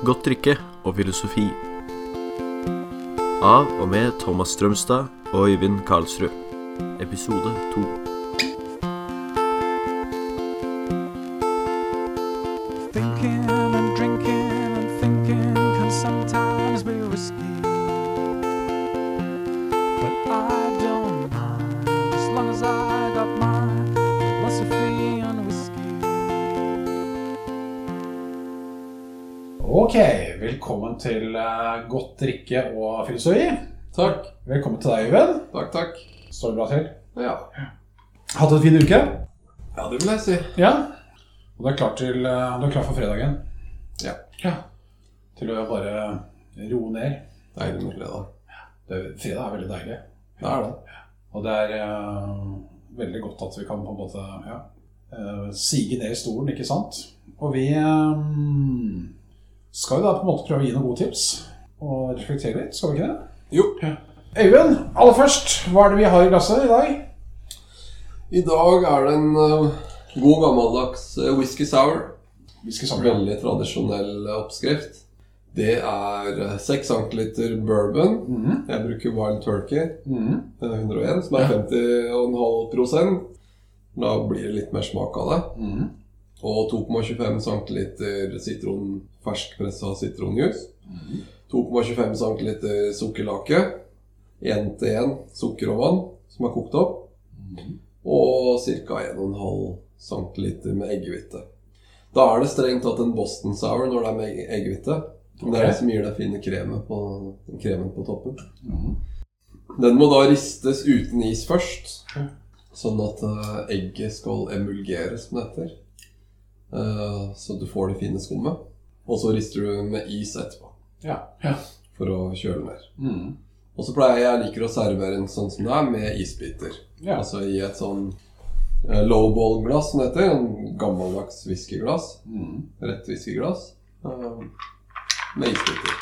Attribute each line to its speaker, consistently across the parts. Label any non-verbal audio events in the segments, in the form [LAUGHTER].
Speaker 1: Godt drikke og filosofi. Av og med Thomas Strømstad og Øyvind Karlsrud. Episode to.
Speaker 2: Ok, velkommen til eh, Godt drikke og filosofi.
Speaker 3: Takk.
Speaker 2: Velkommen til deg, Øyvind.
Speaker 3: Takk, takk.
Speaker 2: Står det bra til?
Speaker 3: Ja.
Speaker 2: Hatt en fin uke?
Speaker 3: ja, det vil jeg si.
Speaker 2: Ja. Og du er klar, til, eh, du er klar for fredagen?
Speaker 3: Ja.
Speaker 2: Ja. Til å bare roe ned.
Speaker 3: Deilig med fredag.
Speaker 2: Det, fredag er veldig deilig.
Speaker 3: Det er det.
Speaker 2: Og det er eh, veldig godt at vi kan på en måte ja, eh, sige ned i stolen, ikke sant? Og vi eh, skal jo da på en måte prøve å gi noen gode tips og reflektere litt, skal vi ikke det?
Speaker 3: Jo.
Speaker 2: Øyvind, aller først, hva er det vi har i glasset i dag?
Speaker 3: I dag er det en uh, god gammeldags uh, whisky sour.
Speaker 2: Whisky sour.
Speaker 3: Veldig tradisjonell eh, oppskrift. Det er eh, 6 cm bourbon.
Speaker 2: Mhm.
Speaker 3: Jeg bruker Wild Turkey
Speaker 2: mm.
Speaker 3: eh, 101, som er 50,5% Da blir det litt mer smak av det.
Speaker 2: Mhm.
Speaker 3: Og 2,25 cm sitron, ferskpressa sitronjuice. 2,25 cm sukkerlake. 1 til 1 sukker og vann som er kokt opp. Og ca. 1,5 cm med eggehvite. Da er det strengt tatt en Boston Sour når det er med eggehvite. Det er det som gir deg fine kremen på, kremen på toppen.
Speaker 2: Mm.
Speaker 3: Den må da ristes uten is først. Sånn at eh, egget skal emulgeres, som det heter. Eh, så du får det fine skummet. Og så rister du med is etterpå
Speaker 2: Ja. ja.
Speaker 3: for å kjøle mer.
Speaker 2: Mm.
Speaker 3: Og så pleier jeg liker å servere en sånn som det er, med isbiter.
Speaker 2: Ja.
Speaker 3: Altså i et sånn eh, lowball-glass, som det heter. En gammeldags whiskyglass.
Speaker 2: Mm.
Speaker 3: Rett whiskyglass. eh, med isbiter.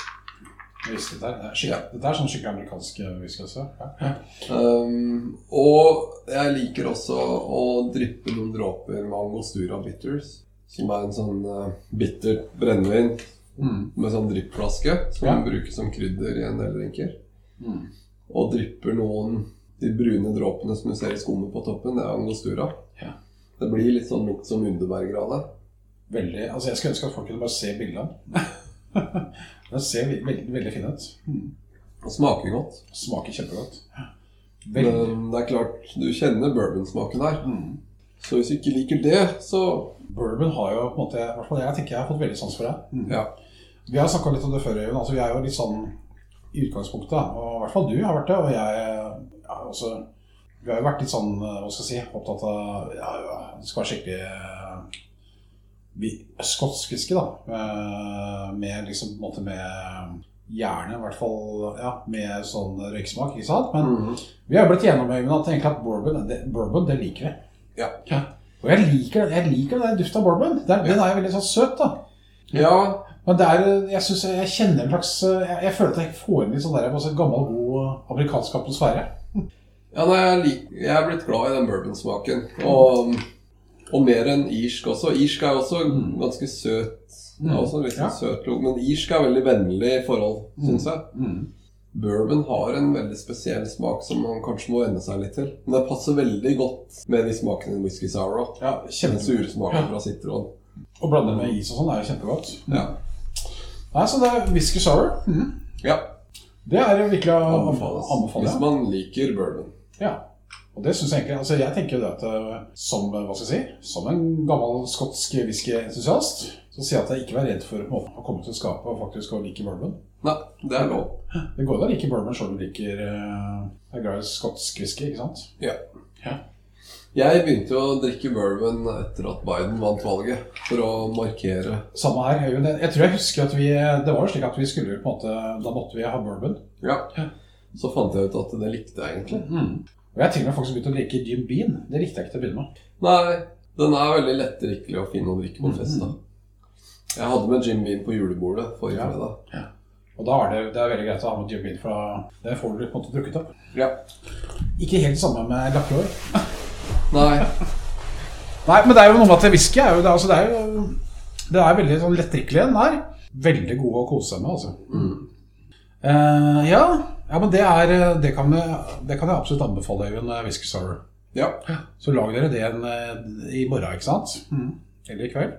Speaker 2: Det, der. det, er ja. det er sånn skikkelig amerikansk whisky også. Ja.
Speaker 3: Um, og jeg liker også å dryppe noen dråper med Angostura Bitters. Som er en sånn uh, bitter brennevin
Speaker 2: mm.
Speaker 3: med sånn dryppflaske. Som
Speaker 2: Ja.
Speaker 3: brukes som krydder i en del drinker.
Speaker 2: Mhm.
Speaker 3: Og drypper noen De brune dråpene som du ser i skummet på toppen, det er Angostura.
Speaker 2: Ja.
Speaker 3: Det blir litt sånn lukt som det.
Speaker 2: Veldig, altså Jeg skulle ønske at folk kunne bare se bildene. [LAUGHS] Den ser veldig, veldig, veldig fin ut. Mm.
Speaker 3: Og smaker godt.
Speaker 2: Smaker kjempegodt. Veldig.
Speaker 3: Men det er klart, du kjenner bourbonsmaken her.
Speaker 2: Mhm.
Speaker 3: Så hvis du ikke liker det, så
Speaker 2: Bourbon har jo på en måte, i hvert fall jeg tenker jeg har fått veldig sans for det.
Speaker 3: ja.
Speaker 2: Vi har snakka litt om det før, Øyvind. Altså, vi er jo litt sånn i utgangspunktet, og i hvert fall du har vært det, og jeg ja, også Vi har jo vært litt sånn, hva skal jeg si, opptatt av ja, ja, Det skal være skikkelig eh, vi, skotsk fiske, da. eh, Med liksom på en måte med Gjerne, i hvert fall ja, med sånn røyksmak, ikke sant? Men
Speaker 3: Mhm.
Speaker 2: vi har blitt gjennom med at egentlig at bourbon, det, bourbon, det liker vi.
Speaker 3: Ja.
Speaker 2: Og jeg liker, jeg liker den duften av bourbon. Den, den er veldig sånn søt, da.
Speaker 3: ja.
Speaker 2: Men er, jeg synes jeg kjenner en slags Jeg, jeg føler at jeg får inn litt sånn der, altså, gammel, god amerikansk atmosfære. [LAUGHS]
Speaker 3: Ja, nei, jeg, lik, jeg er blitt glad i den bourbonsmaken. Og, og mer enn irsk også. Irsk er også ganske søt. Er også litt
Speaker 2: Ja.
Speaker 3: søt Men irsk er veldig vennlig i forhold, syns jeg. Bourbon har en veldig spesiell smak som man kanskje må venne seg litt til. Men det passer veldig godt med de smakene i whisky sour.
Speaker 2: Ja,
Speaker 3: Den sure smaken
Speaker 2: Ja.
Speaker 3: fra sitron.
Speaker 2: Å blande med is og sånn er jo kjempegodt.
Speaker 3: Ja.
Speaker 2: Nei, Så det er whisky sour. Mm.
Speaker 3: ja.
Speaker 2: Det er virkelig å anbefale.
Speaker 3: Hvis man liker bourbon.
Speaker 2: Ja. Og det synes jeg egentlig Altså, jeg tenker jo det at eh, som hva skal jeg si, som en gammel skotsk whiskyentusiast, så jeg at jeg ikke vær redd for å komme til skapet og faktisk å like bourbon.
Speaker 3: Nei, det er lov.
Speaker 2: Det går jo å like bourbon selv om du liker uh, er glad i skotsk whisky, ikke sant?
Speaker 3: Ja.
Speaker 2: Ja.
Speaker 3: Jeg begynte jo å drikke bourbon etter at Biden vant valget, for å markere
Speaker 2: Samme her. Jeg tror jeg husker at vi Det var jo slik at vi skulle på en måte Da måtte vi ha bourbon.
Speaker 3: Ja.
Speaker 2: Ja.
Speaker 3: Så fant jeg ut at det likte jeg egentlig.
Speaker 2: Og jeg har til og med faktisk begynt å drikke Jim Bean. Det likte jeg ikke til å begynne med.
Speaker 3: Nei, den er veldig lettdrikkelig og fin å drikke på fest. da. Jeg hadde med Jim Bean på julebordet forrige
Speaker 2: Ja.
Speaker 3: fredag.
Speaker 2: Og da er det, det er veldig greit å ha med Jim Bean, for det får du på en måte drukket opp.
Speaker 3: Ja.
Speaker 2: Ikke helt det samme med Lacroix. [LAUGHS]
Speaker 3: Nei,
Speaker 2: Nei, men det er jo noe med at whisky er jo det, altså, det er jo Det er veldig sånn lettdrikkelig, den er. veldig god å kose seg med, altså.
Speaker 3: Mm.
Speaker 2: Uh, ja, ja, men det er Det kan, jeg, det kan jeg absolutt anbefale, Øyvind. eh, Whisky Sour.
Speaker 3: Ja.
Speaker 2: Så lag dere det en, eh, i morgen, ikke sant? Eller i kveld.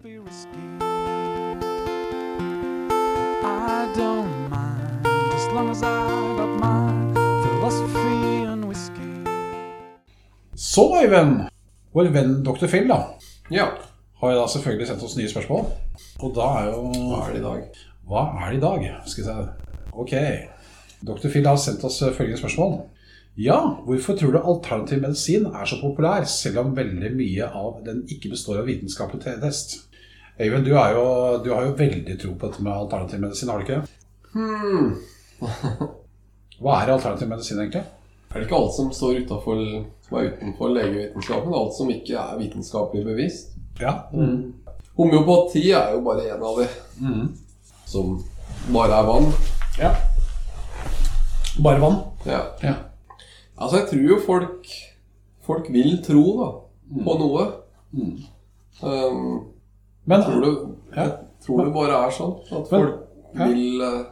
Speaker 4: Be risky. I don't mind as long as I got my philosophy and whiskey.
Speaker 2: Så, Øyvind, vår venn Dr. Phil da,
Speaker 3: ja.
Speaker 2: har jo da selvfølgelig sendt oss nye spørsmål. Og da er jo
Speaker 3: Hva er det i dag?
Speaker 2: Hva er det i dag? Skal vi se. Ok. Dr. Phil har sendt oss eh, følgende spørsmål. Ja, hvorfor tror du alternativ medisin er så populær, selv om veldig mye av den ikke består av vitenskapelig te- test? Øyvind, du, jo, du har jo veldig tro på dette med alternativ medisin, har du ikke?
Speaker 3: Hmm. [LAUGHS]
Speaker 2: Hva er alternativ medisin, egentlig?
Speaker 3: Er det ikke alt som står utenfor, som er utenfor legevitenskapen? Alt som ikke er vitenskapelig bevist?
Speaker 2: Ja.
Speaker 3: Homeopati er jo bare en av de.
Speaker 2: Mm.
Speaker 3: Som bare er vann.
Speaker 2: ja. Bare vann?
Speaker 3: Ja.
Speaker 2: Ja.
Speaker 3: Altså, jeg tror jo folk Folk vil tro da på noe.
Speaker 2: Mm.
Speaker 3: Um,
Speaker 2: Men,
Speaker 3: tror du
Speaker 2: Ja.
Speaker 3: tror men, det bare er sånn at
Speaker 2: Men-
Speaker 3: folk
Speaker 2: ja.
Speaker 3: vil uh,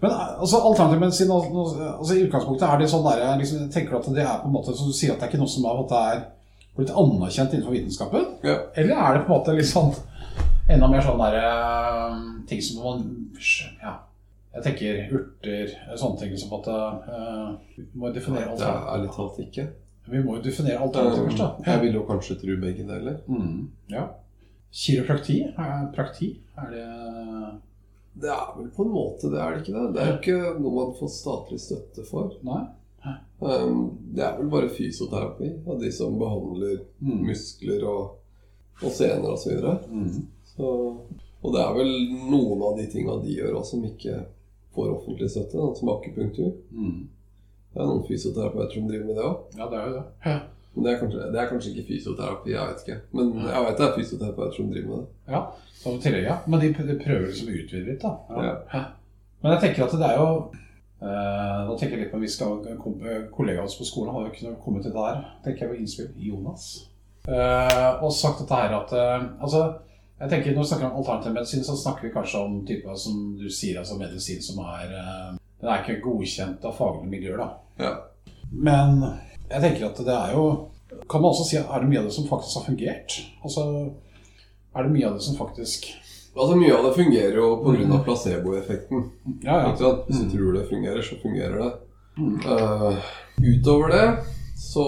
Speaker 2: men altså, alternativet medisin altså, altså, I utgangspunktet er det sånn der, liksom, tenker du at det er på en måte Så du sier at det er ikke noe som er, at det er blitt anerkjent innenfor vitenskapen?
Speaker 3: Ja.
Speaker 2: Eller er det på en måte litt sånn enda mer sånn derre eh, ting som man Ja. Jeg tenker urter, sånne ting som at eh, Vi må definere
Speaker 3: er
Speaker 2: alternativer.
Speaker 3: ærlig talt ikke.
Speaker 2: Vi må jo definere alternativer først, da.
Speaker 3: Jeg vil jo kanskje tro begge deler.
Speaker 2: Mm, ja. Kiroprakti? Er, prakti? Er det
Speaker 3: Det er vel på en måte det, er det ikke det? Det er jo ikke noe man får statlig støtte for.
Speaker 2: Nei?
Speaker 3: Um, det er vel bare fysioterapi av de som behandler
Speaker 2: Mm.
Speaker 3: muskler og, og sener osv. Så videre.
Speaker 2: Mm.
Speaker 3: så, og det er vel noen av de tinga de gjør også, som ikke får offentlig støtte, sånn som akupunktur.
Speaker 2: Mm.
Speaker 3: Det er noen fysioterapeuter som driver med det òg.
Speaker 2: Ja, det er jo det. Ja.
Speaker 3: Men det er, kanskje, det er kanskje ikke fysioterapi, jeg vet ikke. Men jeg vet det er fysioterapeuter som driver med det.
Speaker 2: Ja, så i tillegg, ja. Men de, de prøver liksom å utvide litt, da.
Speaker 3: Ja.
Speaker 2: Men jeg tenker at det er jo eh, Nå tenker jeg litt på vi skal Kollegaen av oss på skolen har jo kunnet komme til det her, tenker jeg på innspill. Jonas. Eh, og sagt dette her at eh, Altså, jeg tenker når vi snakker om alternativ medisin, så snakker vi kanskje om typer som du sier, altså medisin som er eh, Den er ikke godkjent av faglige miljøer, da.
Speaker 3: Ja.
Speaker 2: Men jeg tenker at det er jo Kan man også si at er det mye av det som faktisk har fungert? Altså, er det mye av det som faktisk
Speaker 3: Altså Mye av det fungerer jo pga. placeboeffekten.
Speaker 2: Ja, ja.
Speaker 3: Ikke sant? Hvis du tror det fungerer, så fungerer det. Uh, utover det så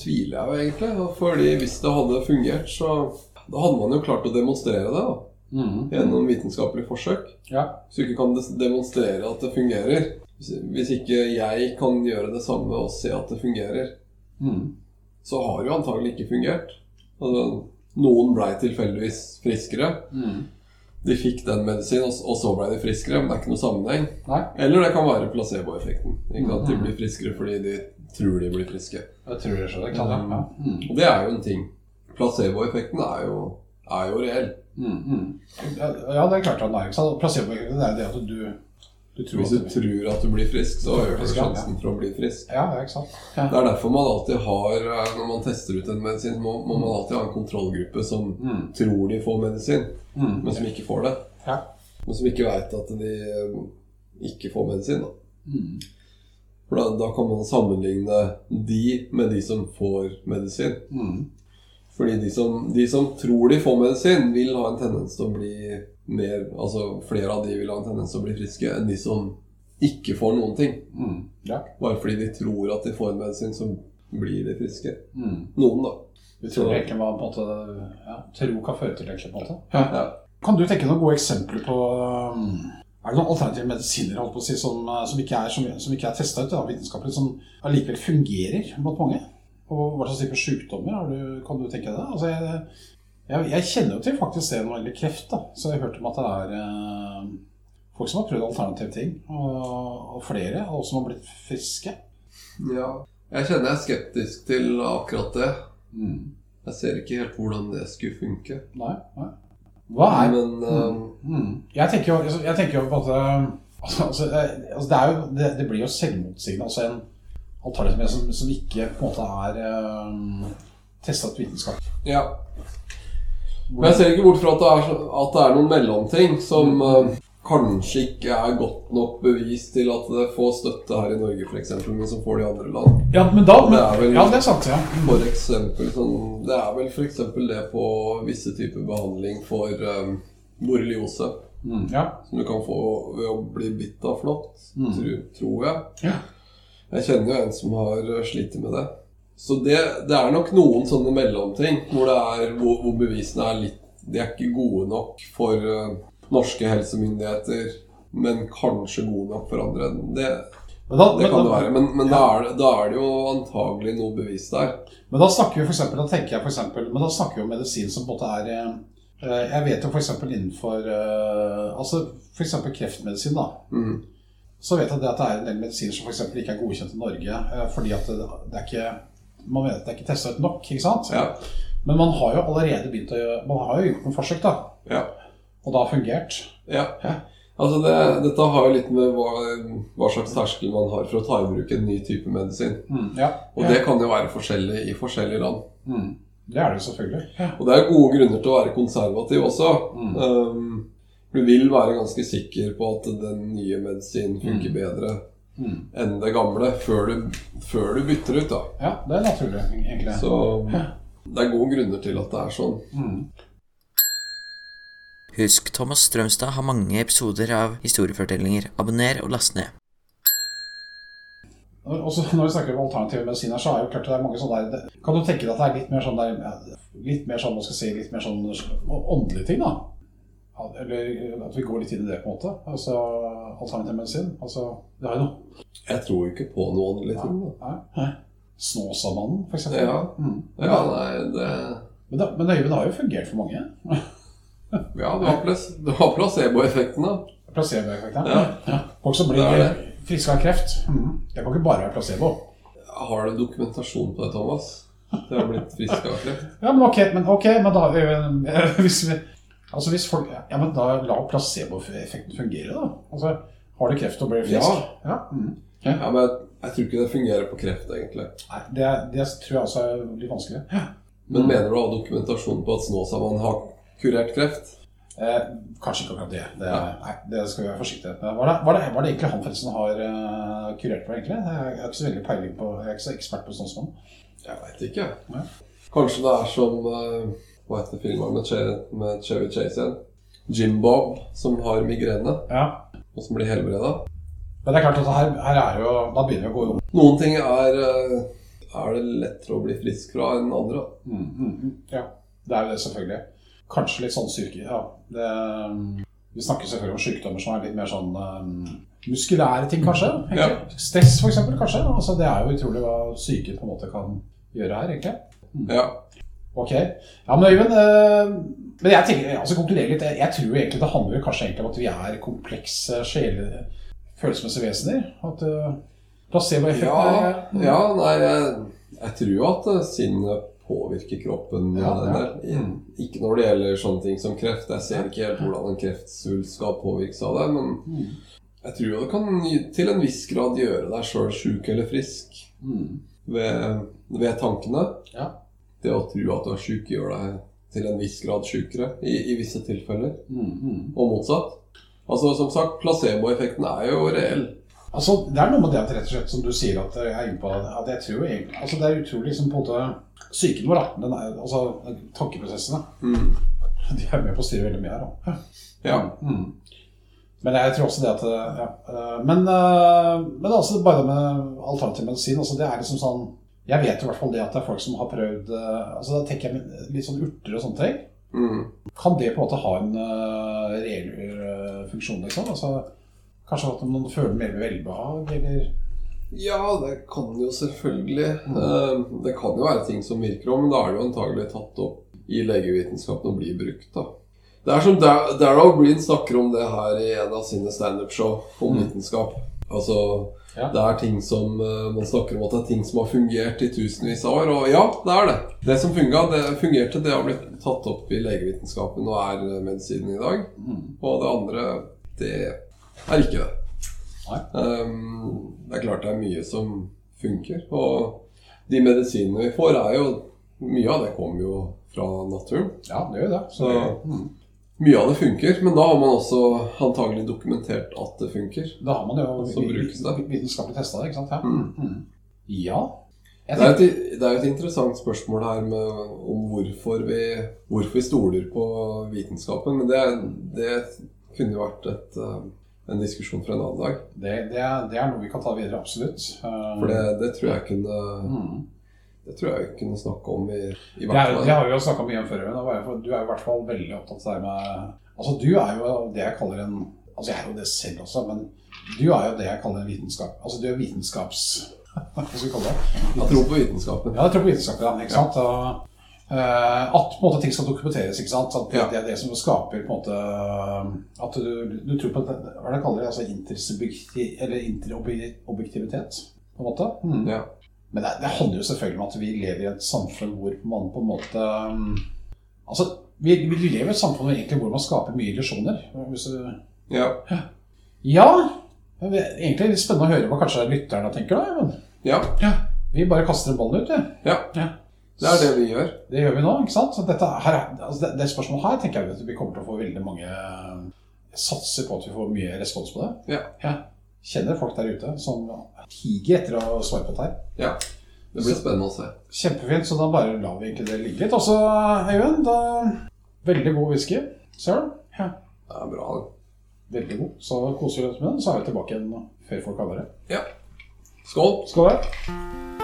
Speaker 3: tviler jeg jo egentlig. Fordi hvis det hadde fungert, så da hadde man jo klart å demonstrere det da,
Speaker 2: mm.
Speaker 3: gjennom vitenskapelige forsøk.
Speaker 2: ja.
Speaker 3: Hvis du ikke kan demonstrere at det fungerer, hvis, ikke jeg kan gjøre det samme og se at det fungerer,
Speaker 2: mm.
Speaker 3: så har det jo antagelig ikke fungert. Altså, noen blei tilfeldigvis friskere.
Speaker 2: Mm.
Speaker 3: De fikk den medisinen, og så ble de friskere, men det er ikke noe sammenheng.
Speaker 2: Nei,
Speaker 3: Eller det kan være placeboeffekten. At de blir friskere fordi de tror de blir friske.
Speaker 2: jeg tror det skjønner. Kan det? Ja. Mhm.
Speaker 3: Og det er jo en ting. Placeboeffekten er jo, er jo reell.
Speaker 2: Mm, Ja, ja, det er klart den er ikke sant. Placeboeffekten er er det at du, du tror
Speaker 3: Hvis du
Speaker 2: at
Speaker 3: tror at du blir frisk, så øker
Speaker 2: du
Speaker 3: det
Speaker 2: ja.
Speaker 3: sjansen for å bli frisk.
Speaker 2: Ja, ja, ikke sant. Ja.
Speaker 3: Det er derfor man alltid har eh, Når man tester ut en medisin, må, må man alltid ha en kontrollgruppe som
Speaker 2: mm.
Speaker 3: tror de får medisin,
Speaker 2: Mhm.
Speaker 3: men som ikke får det.
Speaker 2: Ja.
Speaker 3: Men som ikke veit at de eh, ikke får medisin. da
Speaker 2: Mhm.
Speaker 3: For da, da kan man sammenligne de med de som får medisin.
Speaker 2: Mhm.
Speaker 3: Fordi de som, de som tror de får medisin, vil ha en tendens til å bli mer Altså flere av de vil ha en tendens til å bli friske enn de som ikke får noen ting.
Speaker 2: Mm. Ja.
Speaker 3: Bare fordi de tror at de får en medisin, så blir de friske.
Speaker 2: Mm.
Speaker 3: Noen, da.
Speaker 2: Vi tror det egentlig var på en måte ja, Tro kan føre til egentlig på en måte.
Speaker 3: Ja.
Speaker 2: Kan du tenke noen gode eksempler på um, Er det noen alternative medisiner holdt på å si, som, uh, som ikke er, som, som ikke er testa ut da, vitenskapelig, som allikevel fungerer mot mange? Og hva slags type sykdommer du, kan du tenke deg? Altså, jeg, jeg, jeg kjenner jo til faktisk det når det kreft. da, Så jeg hørte om at det er eh, folk som har prøvd alternative ting, og, og flere, og som har blitt friske.
Speaker 3: ja. Jeg kjenner jeg er skeptisk til akkurat det.
Speaker 2: Mm.
Speaker 3: Jeg ser ikke helt hvordan det skulle funke.
Speaker 2: Nei, nei. Hva er
Speaker 3: Men eh,
Speaker 2: Mm. Jeg tenker jo, jeg tenker jo på at altså, altså, eh, altså, det, jo, det, det blir jo selvmotsigende. Altså en alternativ som, som ikke på en måte er um, testet vitenskap.
Speaker 3: ja. Men jeg ser ikke bort fra at det er, så- at det er noen mellomting som eh, kanskje ikke er godt nok bevis til at det får støtte her i Norge, f.eks., men som får det i andre land.
Speaker 2: Ja, men da men,
Speaker 3: Det er vel-
Speaker 2: Ja, det er sant, ja.
Speaker 3: For eksempel sånn Det er vel f.eks. det på visse typer behandling for um, borreliose.
Speaker 2: Mm, ja.
Speaker 3: Som du kan få ved å bli bitt av flått,
Speaker 2: Mm.
Speaker 3: tro, tror jeg.
Speaker 2: Ja.
Speaker 3: Jeg kjenner jo en som har slitt med det. Så det, det er nok noen sånne mellomting hvor, det er, hvor, hvor bevisene er litt De er ikke gode nok for uh, norske helsemyndigheter, men kanskje gode nok for andre. Det,
Speaker 2: Men da,
Speaker 3: det
Speaker 2: men,
Speaker 3: kan det være. Men, men da, er det, da er det jo antagelig noe bevis der.
Speaker 2: men da snakker vi for eksempel, da tenker jeg for eksempel, men da snakker vi om medisin som på en måte er eh, Jeg vet jo eksempel innenfor eh, Altså eksempel kreftmedisin, da.
Speaker 3: Mm.
Speaker 2: Så vet jeg det at det er en del medisiner som eksempel ikke er godkjent i Norge eh, fordi at det, det er ikke man vet at det er ikke testa ut nok. ikke sant?
Speaker 3: Ja.
Speaker 2: Men man har jo allerede begynt å gjøre Man har jo gjort noen forsøk, da.
Speaker 3: Ja.
Speaker 2: Og det har fungert.
Speaker 3: Ja.
Speaker 2: Ja.
Speaker 3: Altså det, dette har jo litt med hva, hva slags terskel man har for å ta i bruk en ny type medisin.
Speaker 2: Mm, ja.
Speaker 3: Og det kan jo være forskjellig i forskjellige land.
Speaker 2: Mm. Det er det selvfølgelig. Ja.
Speaker 3: Og det er gode grunner til å være konservativ også.
Speaker 2: Mm.
Speaker 3: Um, du vil være ganske sikker på at den nye medisinen funker bedre
Speaker 2: Mm.
Speaker 3: enn det gamle før du, før du bytter ut. da.
Speaker 2: ja, det er naturlig, egentlig.
Speaker 3: Så det er gode grunner til at det er sånn.
Speaker 2: Mm.
Speaker 5: Husk, Thomas Strømstad har mange episoder av historiefortellinger. Abonner og last ned.
Speaker 2: Når, også, når vi snakker om alternative medisiner, så er det jo klart det er mange sånne der Kan du tenke deg at det er litt mer sånn der Litt mer sånn, hva skal jeg si, litt mer sånn åndelige ting, da? Eller at vi går litt inn i det, på en måte. Altså alternativ medisin. Altså, det har jo noe
Speaker 3: Jeg tror ikke på noe åndelig ting. da.
Speaker 2: Snåsamannen, eksempel.
Speaker 3: Ja.
Speaker 2: Mm.
Speaker 3: Ja, nei, det...
Speaker 2: Men, da, men Øyvind har jo fungert for mange. [LAUGHS]
Speaker 3: Ja, du har, plas har placeboeffekten, da.
Speaker 2: Placeboeffekten.
Speaker 3: Ja.
Speaker 2: Ja. Folk som blir
Speaker 3: Det er det.
Speaker 2: friske av kreft. Mm. Det kan ikke bare være placebo.
Speaker 3: Har du dokumentasjon på det, Thomas? Det har blitt friske av kreft?
Speaker 2: Ja, men ok, men, ok, men da Øyvind, [LAUGHS] hvis, vi, altså hvis folk, ja, men da La placeboeffekten fungere, da. Altså, Har du kreft og blir frisk? Ja. Mm.
Speaker 3: Ja, men jeg, jeg tror ikke det fungerer på kreft, egentlig.
Speaker 2: Nei, det, det tror jeg også er litt vanskelig. Ja.
Speaker 3: Men mener du å ha dokumentasjon på at Snåsamann har kurert kreft?
Speaker 2: Eh, kanskje ikke akkurat det. det Nei, det skal vi være forsiktige med. Var det, var, det, det egentlig han forresten har uh, kurert på, egentlig? Jeg er ikke så veldig peiling på Jeg er ikke så ekspert på sånn.
Speaker 3: Jeg veit ikke.
Speaker 2: Ja.
Speaker 3: Kanskje det er som eh, Hva heter filmer med, med Chevy Chase igjen? Jim Bob, som har migrene,
Speaker 2: Ja.
Speaker 3: og som blir helbreda.
Speaker 2: Men det er klart at her, her er jo Da begynner det å gå rundt
Speaker 3: Noen ting er, eh, er det lettere å bli frisk fra enn andre.
Speaker 2: Mm, mm, mm. Ja, det er jo det, selvfølgelig. Kanskje litt sånn syke Ja. Det, vi snakker selvfølgelig om sykdommer som er litt mer sånn um, muskulære ting, kanskje. egentlig. Stress, for eksempel, kanskje. Altså, det er jo utrolig hva syke på en måte kan gjøre her, egentlig.
Speaker 3: Ja.
Speaker 2: Ok. Ja, men Øyvind eh, Men jeg tenker, altså konkluderer litt. Jeg, jeg tror egentlig det handler kanskje egentlig om at vi er komplekse sjele, følelsesmessige vesener. At uh, placeboeffekten
Speaker 3: Ja,
Speaker 2: er
Speaker 3: ja nei, jeg, jeg tror jo at eh, sinnet påvirker kroppen
Speaker 2: Ja, ja.
Speaker 3: del. Ikke når det gjelder sånne ting som kreft. Jeg ser ikke helt hvordan en kreftsvulst skal påvirkes av det. Men
Speaker 2: Mm.
Speaker 3: jeg tror jo det kan til en viss grad gjøre deg sjøl sjuk eller frisk
Speaker 2: Mm.
Speaker 3: ved, ved tankene.
Speaker 2: Ja.
Speaker 3: Det å tro at du er sjuk, gjør deg til en viss grad sjukere i, i visse tilfeller.
Speaker 2: Mm, mm.
Speaker 3: Og motsatt. Altså Som sagt, placeboeffekten er jo reell.
Speaker 2: Altså, Det er noe med det at rett og slett, som du sier, at jeg er inne på at jeg tror egentlig, altså Det er utrolig liksom på en måte Psyken vår. Den er, altså tankeprosessene.
Speaker 3: Mm.
Speaker 2: De er med på å styre veldig mye her. Da.
Speaker 3: Ja.
Speaker 2: Mm. Men jeg tror også det at ja, øh, Men, øh, men altså bare med alternativ medisin altså det er liksom sånn Jeg vet i hvert fall det at det er folk som har prøvd øh, altså Da tenker jeg litt sånn urter og sånne ting.
Speaker 3: Mm.
Speaker 2: Kan det på en måte ha en uh, reell øh, funksjon, liksom? Altså, kanskje at man føler mer velbehag, eller
Speaker 3: Ja, det kan jo selvfølgelig. Eh, Det kan jo være ting som virker òg, men da er det jo antagelig tatt opp i legevitenskapen og blir brukt. da. Det er som Dar- Darrow Green snakker om det her i en av sine standup-show om
Speaker 2: Mm.
Speaker 3: vitenskap. Altså,
Speaker 2: Ja.
Speaker 3: Det er ting som eh, Man snakker om at det er ting som har fungert i tusenvis av år, og ja, det er det. Det som funga, det fungerte, det har blitt tatt opp i legevitenskapen og er eh, medisinen i dag.
Speaker 2: mm.
Speaker 3: Og det andre, det er ikke det. Ehm, det er klart det er mye som funker. Og de medisinene vi får, er jo Mye av det kommer jo fra naturen.
Speaker 2: Ja, det gjør det. Så,
Speaker 3: Så-
Speaker 2: mm.
Speaker 3: Mye av det funker, men da har man også antagelig dokumentert at det funker.
Speaker 2: Da har man jo
Speaker 3: Så brukes det.
Speaker 2: vitenskapelig testa det, ikke sant? Ja.
Speaker 3: Mm.
Speaker 2: Mm. ja.
Speaker 3: Det er, et, det er et interessant spørsmål her med, om hvorfor vi, hvorfor vi stoler på vitenskapen. Men det, det kunne jo vært et, eh, en diskusjon for en annen dag.
Speaker 2: det, det, er, det noe vi kan ta videre, absolutt.
Speaker 3: For det, det tror jeg kunne
Speaker 2: mm.
Speaker 3: Det tror jeg vi kunne snakke om i, i hvert
Speaker 2: er,
Speaker 3: fall.
Speaker 2: det har vi jo snakka mye om før. Men du er jo- i hvert fall veldig opptatt av det med Altså, du er jo det jeg kaller en Altså, jeg er jo det selv også, men du er jo det jeg kaller en vitenskap. Altså, du er vitenskaps... Hva skal vi kalle det?
Speaker 3: Jeg tror på vitenskapen.
Speaker 2: Ja, jeg tror på vitenskapen, ja. Ikke sant? Og, eh, at på en måte ting skal dokumenteres. ikke sant? At det,
Speaker 3: Ja.
Speaker 2: det er det som skaper på en måte At du, du tror på hva er det kaller det, altså eller interobjektivitet, på en måte. Mm.
Speaker 3: Ja.
Speaker 2: Men det, det handler jo selvfølgelig om at vi lever i et samfunn hvor man på en måte um, Altså, vi, vi lever i et samfunn egentlig hvor man skaper mye illusjoner.
Speaker 3: Ja.
Speaker 2: Ja! Det er egentlig litt spennende å høre hva kanskje lytterne tenker, da. Men,
Speaker 3: ja.
Speaker 2: ja, vi bare kaster ballen ut, vi.
Speaker 3: ja.
Speaker 2: Ja.
Speaker 3: Det er det vi gjør.
Speaker 2: Det gjør vi nå, ikke sant? Så dette her, er- altså det, det spørsmålet her tenker jeg at vi kommer til å få veldig mange satser på at vi får mye respons på det.
Speaker 3: Ja. Ja.
Speaker 2: Kjenner folk der ute som higer etter å svare på dette
Speaker 3: ja. Det blir spennende å se.
Speaker 2: Kjempefint, så da bare lar vi egentlig det ligge litt. Og så, Øyvind, da Veldig god whisky. Ser du? Ja.
Speaker 3: Det er bra.
Speaker 2: Veldig god. Så koser vi oss med den, så er vi tilbake igjen før folk kaller det.
Speaker 3: Ja. Skål.
Speaker 2: Skål.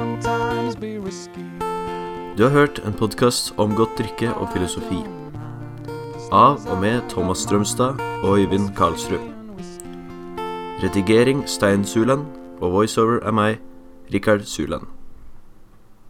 Speaker 4: Sometimes be risky.
Speaker 1: Du har hørt en podkast om godt drikke og filosofi. Av og med Thomas Strømstad og Øyvind Karlsrud. Redigering Stein Suland, og voiceover er meg, Rikard Suland.